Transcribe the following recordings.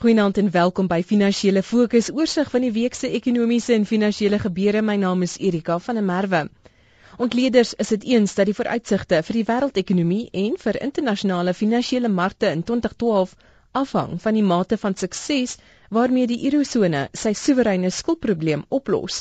Goeienaand en welkom by Finansiële Fokus, oorsig van die week se ekonomiese en finansiële gebeure. My naam is Erika van der Merwe. Ontleeders is dit eens dat die vooruitsigte vir die wêreldekonomie en vir internasionale finansiële markte in 2012 afhang van die mate van sukses waarmee die eurosone sy soewereine skuldprobleem oplos.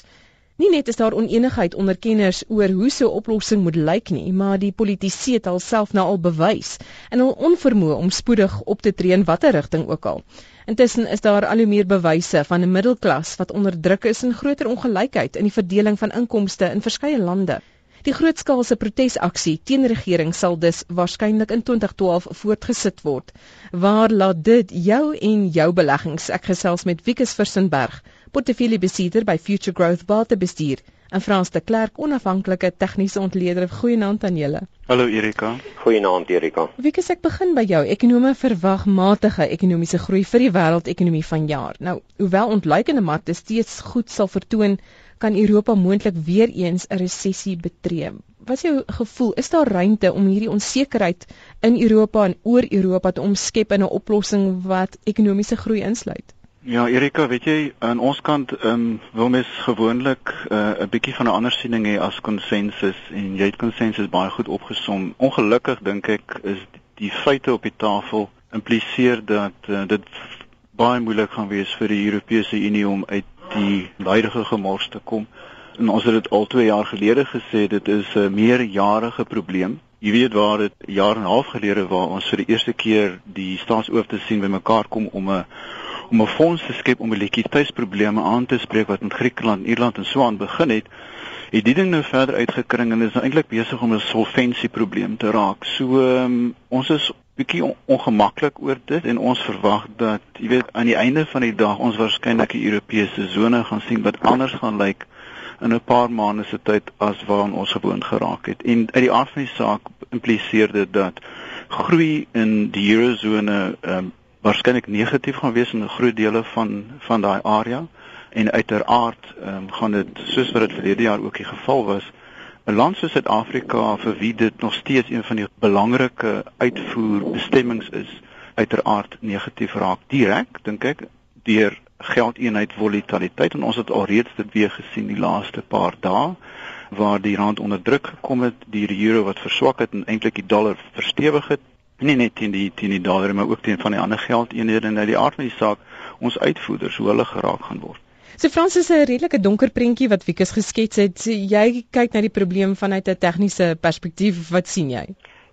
Nie net is daar onenigheid onder kenners oor hoe so 'n oplossing moet lyk nie, maar die politici het alself nou al bewys en hul onvermoë om spoedig op te tree in watter rigting ook al. Intussen is daar al hoe meer bewyse van 'n middelklas wat onderdruk is en groter ongelykheid in die verdeling van inkomste in verskeie lande. Die grootskaalse protesaksie teen regering sal dus waarskynlik in 2012 voortgesit word. Waar laat dit jou en jou beleggings? Ek gesels met Wikus Versenberg portefeuillebesitter by Future Growth Batebestuur en Frans de Klerk, onafhanklike tegniese ontleder. Goeienaand aan julle. Hallo Erika. Goeienaand Erika. Wie kies ek begin by jou? Ekonome verwag matige ekonomiese groei vir die wêreldekonomie vanjaar. Nou, hoewel ontluikende markte steeds goed sal vertoon, kan Europa moontlik weer eens 'n resessie betree. Wat is jou gevoel? Is daar ruimte om hierdie onsekerheid in Europa en oor Europa te omskep in 'n oplossing wat ekonomiese groei insluit? Ja, Erika, weet jy, aan ons kant ehm um, wil mens gewoonlik eh, 'n uh, bietjie van 'n ander siening hê as konsensus en jy het konsensus baie goed opgesom. Ongelukkig dink ek is die feite op die tafel impliseer dat uh, dit baie moeilik gaan wees vir die Europese Unie om uit die huidige gemors te kom. En ons het dit al 2 jaar gelede gesê, dit is 'n meerjarige probleem. Jy weet waar dit jaar en 'n half gelede waar ons vir die eerste keer die staatsoorte sien bymekaar kom om 'n om 'n fonds te skep om die likwiditeitsprobleme aan te spreek wat met Griekeland, Ierland en Swaan begin het, het die ding nou verder uitgekring en is nou eintlik besig om 'n solvensieprobleem te raak. So um, ons is bietjie on ongemaklik oor dit en ons verwag dat jy weet aan die einde van die dag ons waarskynlik die Europese sone gaan sien wat anders gaan lyk in 'n paar maande se tyd as waaraan ons gewoond geraak het. En uit die aard van die saak impliseer dit dat groei in die eurozone um, waarskynlik negatief gaan wees in 'n groot dele van van daai area. En uiteraard um, gaan dit soos wat dit verlede jaar ook die geval was 'n land soos Suid-Afrika vir wie dit nog steeds een van die belangrike uitvoerbestemmings is uiteraard negatief raak direk dink ek deur geldeenheid volatiliteit. En ons het alreeds dit weer gesien die laaste paar dae waar die rand onder druk gekom het die euro wat verswak het en eintlik die dollar verstewig het nie net teen die teen die dollar maar ook teen van die ander geldeenhede en uit die aard van die saak ons uitvoerders hoe hulle geraak gaan word. So Frans is 'n redelike donker prentjie wat Wikus geskets het. Jy kyk na die probleem vanuit 'n tegniese perspektief. Wat sien jy?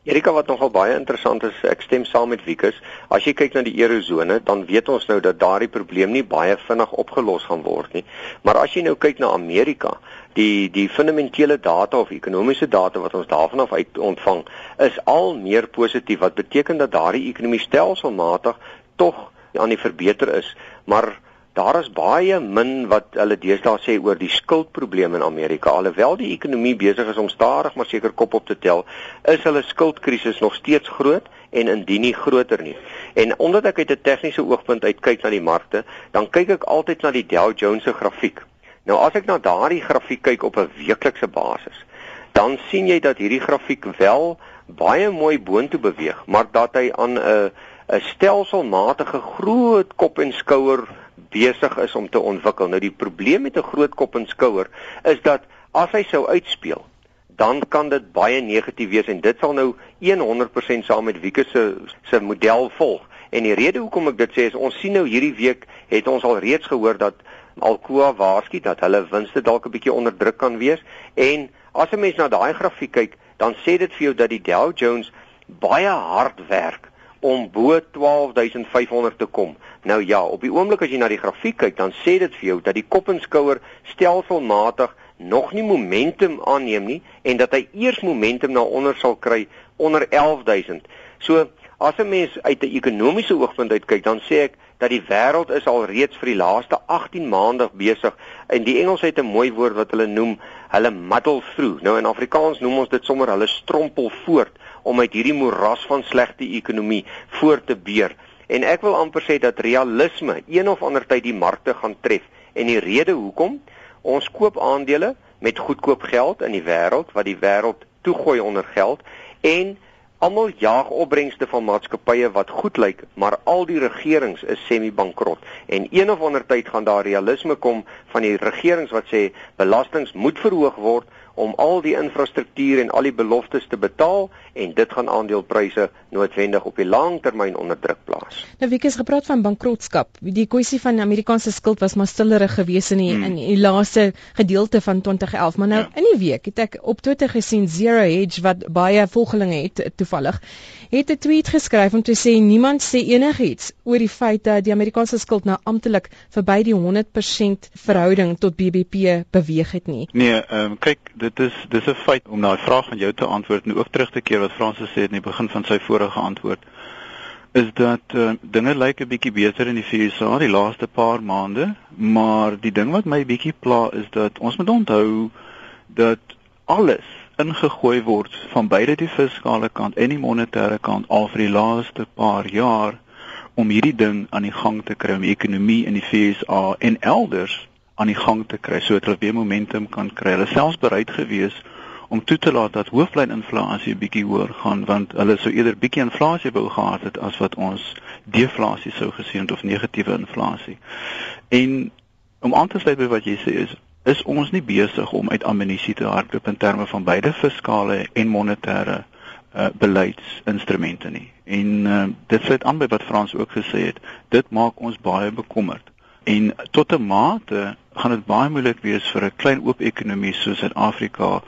Erika wat nogal baie interessant is, ek stem saam met Wikus. As jy kyk na die eurozone, dan weet ons nou dat daardie probleem nie baie vinnig opgelos gaan word nie. Maar as jy nou kyk na Amerika, die die fundamentele data of ekonomiese data wat ons daarvan af uit ontvang is al meer positief wat beteken dat daardie ekonomie stelselmatig tog aan die verbeter is maar daar is baie min wat hulle deesdae sê oor die skuldprobleme in Amerika alhoewel die ekonomie besig is om stadig maar seker kop op te tel is hulle skuldkrisis nog steeds groot en indien nie groter nie. En omdat ek uit 'n tegniese oogpunt uit kyk na die markte, dan kyk ek altyd na die Dow Jones se grafiek. Nou as ek na daardie grafiek kyk op 'n weeklikse basis, dan sien jy dat hierdie grafiek wel baie mooi boontoe beweeg, maar dat hy aan 'n 'n stelselmatige groot kop en skouer besig is om te ontwikkel. Nou die probleem met 'n groot kop en skouer is dat as hy sou uitspeel, dan kan dit baie negatief wees en dit sal nou 100% saam met Wieke se se model volg. En die rede hoekom ek dit sê is ons sien nou hierdie week het ons al reeds gehoor dat Alcoa waarsku dat hulle winste dalk 'n bietjie onder druk kan wees en as 'n mens na daai grafiek kyk, dan sê dit vir jou dat die Dow Jones baie hard werk om bo 12500 te kom. Nou ja, op die oomblik as jy na die grafiek kyk, dan sê dit vir jou dat die kop en skouer stelselmatig nog nie momentum aanneem nie en dat hy eers momentum na onder sal kry onder 11000. So as 'n mens uit 'n ekonomiese oogpunt uit kyk, dan sê ek dat die wêreld is al reeds vir die laaste 18 maande besig en die Engels het 'n mooi woord wat hulle noem hulle muddle through. Nou in Afrikaans noem ons dit sommer hulle strompel voort om uit hierdie moeras van slegte ekonomie voort te beer. En ek wil amper sê dat realisme een of ander tyd die markte gaan tref. En die rede hoekom ons koop aandele met goedkoop geld in die wêreld wat die wêreld toegooi onder geld en Almal jaag opbrengste van maatskappye wat goed lyk, maar al die regerings is semi-bankrot. En een of ander tyd gaan daar realisme kom van die regerings wat sê belastings moet verhoog word om al die infrastruktuur en al die beloftes te betaal en dit gaan aandelepryse noodwendig op die lang termyn onder druk plaas. Nou wie het gepraat van bankrotskap? Die kwessie van Amerikaanse skuld was maar stillerig gewees in die, hmm. in die laaste gedeelte van 2011, maar nou ja. in die week het ek op Twitter gesien Zero Hedge wat baie volgelinge het toevallig het 'n tweet geskryf om te sê niemand sê enigiets oor die feit dat die Amerikaanse skuld nou amptelik verby die 100% verhouding tot BBP beweeg het nie. Nee, ehm um, kyk, dit is dis 'n feit om daai vraag van jou te antwoord en ook terug te keer wat Fransis sê in die begin van sy vorige antwoord is dat uh, dinge lyk 'n bietjie beter in die VSA die laaste paar maande, maar die ding wat my bietjie pla is dat ons moet onthou dat alles ingegooi word van beide die fiskale kant en die monetêre kant al vir die laaste paar jaar om hierdie ding aan die gang te kry om die ekonomie in die FSA en elders aan die gang te kry sodat hulle weer momentum kan kry. Hulle selfs bereid gewees om toe te laat dat hooflyninflasie 'n bietjie hoër gaan want hulle sou eerder bietjie inflasie wou gehad het as wat ons deflasie sou gesien het of negatiewe inflasie. En om aan te sluit by wat jy sê is is ons nie besig om uit ammunisie te hardloop in terme van beide fiskale en monetêre uh, beleidsinstrumente nie. En uh, dit sluit aan by wat Frans ook gesê het. Dit maak ons baie bekommerd. En tot 'n mate gaan dit baie moeilik wees vir 'n klein oop ekonomie soos Suid-Afrika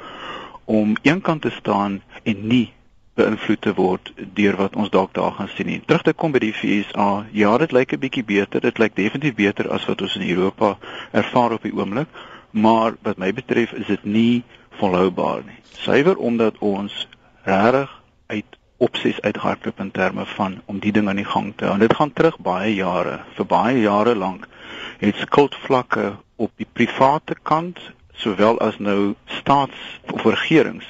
om eenkant te staan en nie beïnvloed te word deur wat ons dalk daar gaan sien nie. Terug te kom by die FSA, ja, dit lyk 'n bietjie beter. Dit lyk definitief beter as wat ons in Europa ervaar op die oomblik maar wat my betref is dit nie volhoubaar nie. Suiwer omdat ons regtig uit opsies uitgehardloop in terme van om die ding aan die gang te hou. En dit gaan terug baie jare. Vir baie jare lank het skuldvlakke op die private kant sowel as nou staats of regerings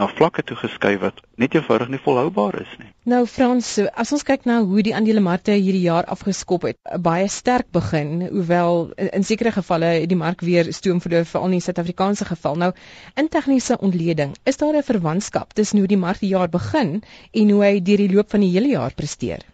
na vlakke toe geskuif wat net eenvoudig nie volhoubaar is nie. Nou Frans, as ons kyk na hoe die aandelemarkte hierdie jaar afgeskop het, baie sterk begin, hoewel in sekere gevalle die mark weer stoom verloor veral in die Suid-Afrikaanse geval. Nou, in tegniese ontleding, is daar 'n verwantskap tussen hoe die mark die jaar begin en hoe hy deur die loop van die hele jaar presteer?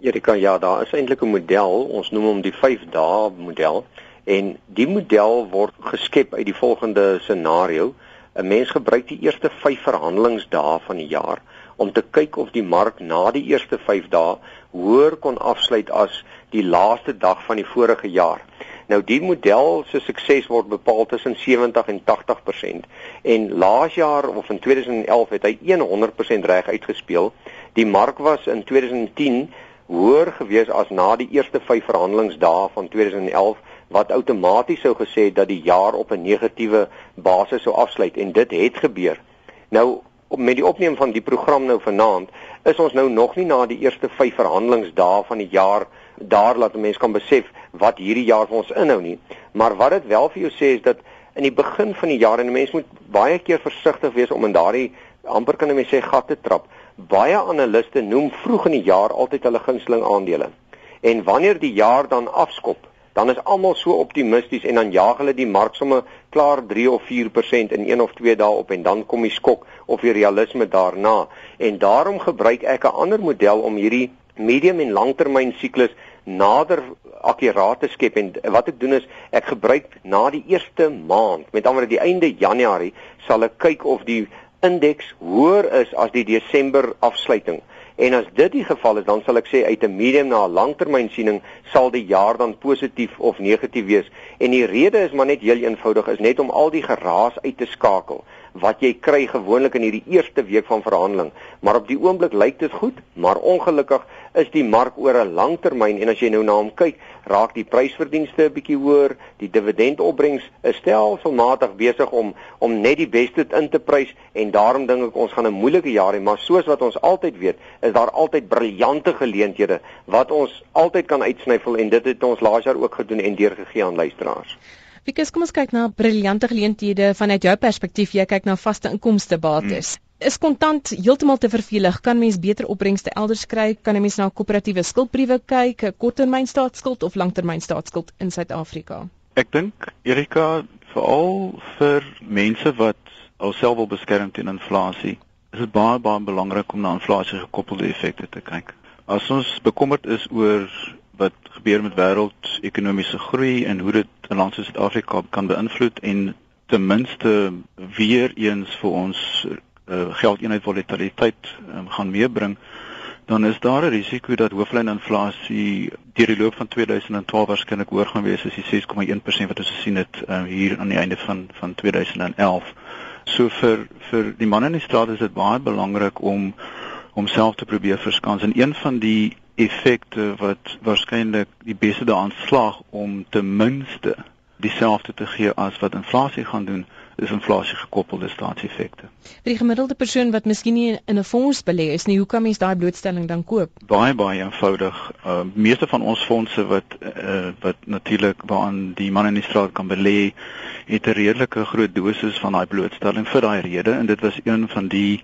Erika, ja, daar is eintlik 'n model, ons noem hom die 5 dae model en die model word geskep uit die volgende scenario 'n mens gebruik die eerste 5 verhandelingsdae van die jaar om te kyk of die mark na die eerste 5 dae hoër kon afsluit as die laaste dag van die vorige jaar. Nou die model se sukses word bepaal tussen 70 en 80% en laas jaar of in 2011 het hy 100% reg uitgespeel. Die mark was in 2010 hoër gewees as na die eerste 5 verhandelingsdae van 2011 wat outomaties sou gesê dat die jaar op 'n negatiewe basis sou afsluit en dit het gebeur. Nou met die opneem van die program nou vanaand is ons nou nog nie na die eerste 5 verhandelingsdae van die jaar daar laat mense kan besef wat hierdie jaar vir ons inhou nie. Maar wat dit wel vir jou sê is dat in die begin van die jaar en mense moet baie keer versigtig wees om in daardie amper kan mense sê gat te trap. Baie analiste noem vroeg in die jaar altyd hulle gunsteling aandele. En wanneer die jaar dan afskop, dan is almal so optimisties en dan jaag hulle die mark sommer klaar 3 of 4% in 1 of 2 dae op en dan kom die skok of die realisme daarna. En daarom gebruik ek 'n ander model om hierdie medium en langtermyn siklus nader akkuraat te skep en wat ek doen is ek gebruik na die eerste maand met ander die einde Januarie sal ek kyk of die indeks hoër is as die Desember afsluiting En as dit die geval is, dan sal ek sê uit 'n medium na 'n langtermynsiening sal die jaar dan positief of negatief wees. En die rede is maar net heel eenvoudig is net om al die geraas uit te skakel wat jy kry gewoonlik in hierdie eerste week van verhandeling. Maar op die oomblik lyk dit goed, maar ongelukkig is die mark oor 'n lang termyn en as jy nou na hom kyk, raak die prysverdienste 'n bietjie hoër, die dividendopbrengs is stelselmatig besig om om net die beste in te prys en daarom dink ek ons gaan 'n moeilike jaar hê, maar soos wat ons altyd weet, is daar altyd briljante geleenthede wat ons altyd kan uitsnyfel en dit het ons laas jaar ook gedoen en deurgegee aan luisteraars. Wikus, kom ons kyk na briljante geleenthede vanuit jou perspektief. Jy kyk na vaste inkomste bates. Hmm is kontant heeltemal te vervelig. Kan mens beter opbrengste elders kry? Kan 'n mens na koöperatiewe skuldbriewe kyk, 'n korttermyn staatsskuld of langtermyn staatsskuld in Suid-Afrika? Ek dink Erika veral vir mense wat alself wil beskerm teen inflasie, is dit baie baie belangrik om na inflasie gekoppelde effekte te kyk. As ons bekommerd is oor wat gebeur met wêreldekonomiese groei en hoe dit 'n land soos Suid-Afrika kan beïnvloed en ten minste weer eens vir ons uh, geldeenheid volatiliteit um, gaan meebring, dan is daar 'n risiko dat hooflyninflasie deur die loop van 2012 waarskynlik hoër gaan wees as die 6,1% wat ons gesien het um, hier aan die einde van van 2011. So vir vir die manne in die straat is dit baie belangrik om homself te probeer verskans en een van die effekte wat waarskynlik die beste daaraan slaag om ten minste dieselfde te gee as wat inflasie gaan doen is inflasie gekoppelde staatseffekte. Vir die gemiddelde persoon wat miskien nie in 'n fonds belê is nie, hoe kan mens daai blootstelling dan koop? Baie baie eenvoudig. Uh meeste van ons fondse wat uh wat natuurlik waaraan die man in die straat kan belê, het 'n redelike groot dosis van daai blootstelling vir daai rede en dit was een van die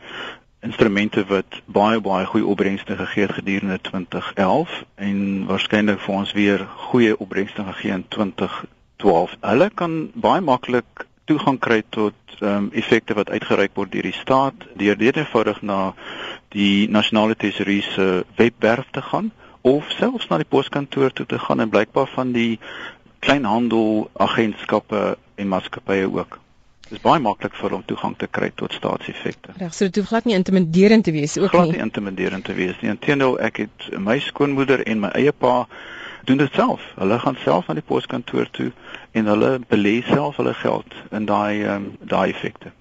instrumente wat baie baie goeie opbrengste gegee het gedurende 2011 en waarskynlik vir ons weer goeie opbrengste gegee in 2012. Hulle kan baie maklik toegang kry tot ehm um, effekte wat uitgereik word deur die staat deur dit eenvoudig na die nasionale tesourier se webwerf te gaan of selfs na die poskantoor toe te gaan en blykbaar van die kleinhandel agentskappe en maatskappye ook. Is baie maklik vir hom toegang te kry tot staatseffekte. Reg, so dit hoef glad nie intimiderend te wees ook glad nie. Glad nie intimiderend te wees nie. Inteendeel, ek het my skoonmoeder en my eie pa doen dit self. Hulle gaan self aan die poskantoor toe en hulle belê self hulle geld in daai um, daai effekte.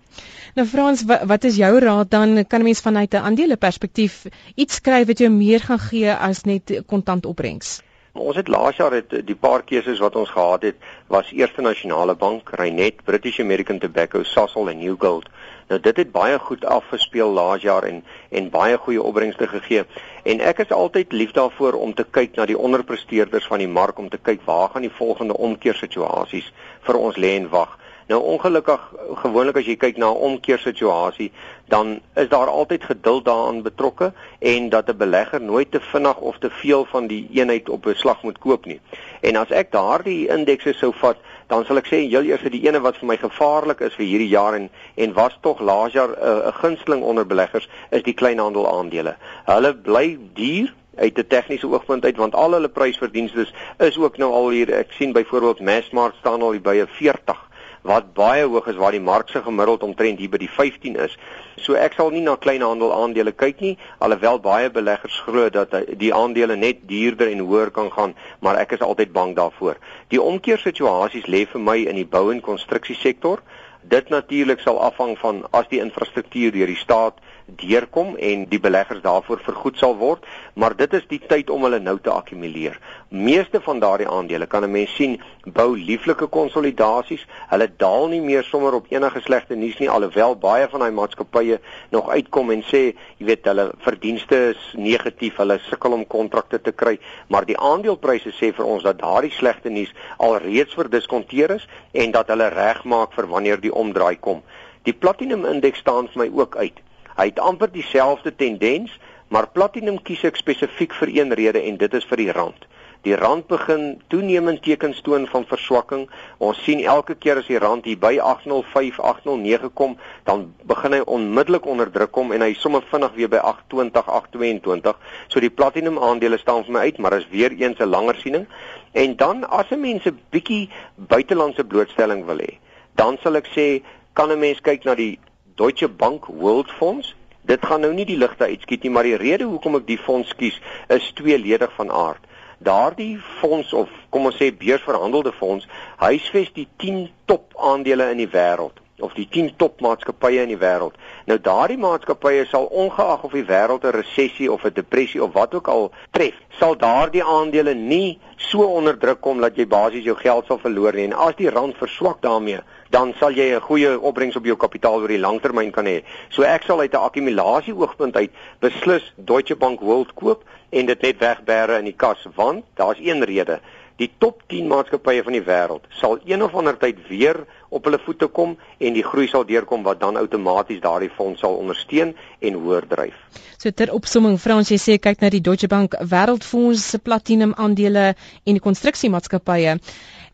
Nou Frans, wat, wat is jou raad dan? Kan 'n mens vanuit 'n aandele perspektief iets skryf wat jou meer gaan gee as net kontant opbrengs? Ons het laas jaar het die paar keuses wat ons gehad het was Eerste Nasionale Bank, Reinet, British American Tobacco, Sasol en Newgold. Nou dit het baie goed afgespeel laas jaar en en baie goeie opbrengste gegee. En ek is altyd lief daarvoor om te kyk na die onderpresteerders van die mark om te kyk waar gaan die volgende omkeersituasies vir ons lê en wag. Nou ongelukkig gewoonlik as jy kyk na 'n omkeersituasie, dan is daar altyd geduld daaraan betrokke en dat 'n belegger nooit te vinnig of te veel van die eenheid op 'n slag moet koop nie. En as ek daardie indekse sou vat, dan sal ek sê heel eers die ene wat vir my gevaarlik is vir hierdie jaar en en was tog laas jaar 'n uh, gunsteling onder beleggers is die kleinhandel aandele. Hulle bly duur uit 'n tegniese oogpunt uit want al hulle prysverdienste is ook nou al hier ek sien byvoorbeeld Massmart staan al by 'n 40 wat baie hoog is waar die mark se gemiddeld omtrent hier by die 15 is. So ek sal nie na kleinhandel aandele kyk nie, alhoewel baie beleggers glo dat die aandele net duurder en hoër kan gaan, maar ek is altyd bang daarvoor. Die omkeersituasies lê vir my in die bou en konstruksiesektor. Dit natuurlik sal afhang van as die infrastruktuur deur die staat deurkom en die beleggers daarvoor vergoed sal word, maar dit is die tyd om hulle nou te akkumuleer. Meeste van daardie aandele kan 'n mens sien bou lieflike konsolidasies. Hulle daal nie meer sommer op enige slegte nuus nie alhoewel baie van daai maatskappye nog uitkom en sê, jy weet, hulle verdienste is negatief, hulle sukkel om kontrakte te kry, maar die aandelepryse sê vir ons dat daardie slegte nuus alreeds verdiskonteer is en dat hulle regmaak vir wanneer die omdraai kom. Die platinum indeks staan vir my ook uit. Hy het amper dieselfde tendens, maar platinum kies ek spesifiek vir een rede en dit is vir die rand. Die rand begin toenemend tekens toon van verswakking. Ons sien elke keer as die rand hier by 805, 809 kom, dan begin hy onmiddellik onder druk kom en hy sommer vinnig weer by 820, 822. So die platinum aandele staan vir my uit, maar is weer eens 'n langer siening. En dan as 'n mens 'n bietjie buitelandse blootstelling wil hê, dan sal ek sê kan 'n mens kyk na die Deutsche Bank World Fonds. Dit gaan nou nie die ligte uitskiet nie, maar die rede hoekom ek die fonds kies is tweeledig van aard. Daardie fonds of kom ons sê beursverhandelde fonds, huisves die 10 top aandele in die wêreld of die 10 top maatskappye in die wêreld. Nou daardie maatskappye sal ongeag of die wêreld 'n resessie of 'n depressie of wat ook al tref, sal daardie aandele nie so onder druk kom dat jy basies jou geld sal verloor nie. En as die rand verswak daarmee, dan sal jy 'n goeie opbrengs op jou kapitaal oor die langtermyn kan hê. So ek sal uit 'n akkumulasie oogpunt uit beslis Deutsche Bank World koop en dit net wegbêre in die kas want daar's een rede. Die top 10 maatskappye van die wêreld sal een of ander tyd weer op hulle voete kom en die groei sal deurkom wat dan outomaties daardie fonds sal ondersteun en hoër dryf. So ter opsomming, Frans, jy sê kyk na die Deutsche Bank Wêreldfonds se platinum aandele en die konstruksiemaatskappye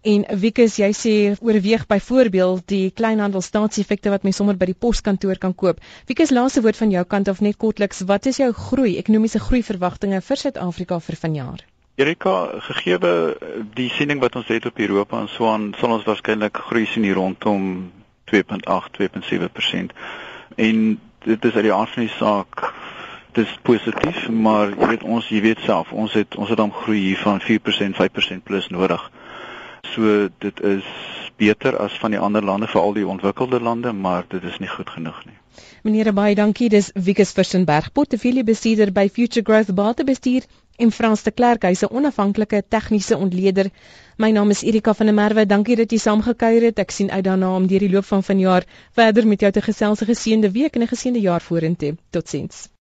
En Wikus, jy sê oorweeg byvoorbeeld die kleinhandel staatseffekte wat mens sommer by die poskantoor kan koop. Wikus, laaste woord van jou kant of net kortliks, wat is jou groei, ekonomiese groei verwagtinge vir Suid-Afrika vir vanjaar? Erika, gegeewe die siening wat ons het op Europa en so aan, sal ons waarskynlik groei sien hier rondom 2.8, 2.7%. En dit is uit die aard van die saak dis positief, maar jy weet ons, jy weet self, ons het ons het dan groei hier van 4%, 5% plus nodig. So dit is beter as van die ander lande, veral die ontwikkelde lande, maar dit is nie goed genoeg nie. Meneer baie dankie. Dis Wikus Versenberg, portefeuljebestuurder by Future Growth Batebestuur en Frans de Klerk, hy's 'n onafhanklike tegniese ontleder. My naam is Erika van der Merwe. Dankie dat jy saamgekuier het. Ek sien uit daarna om deur die loop van vanjaar verder met jou te gesels. 'n Geseënde week en 'n geseënde jaar vorentoe. Totsiens.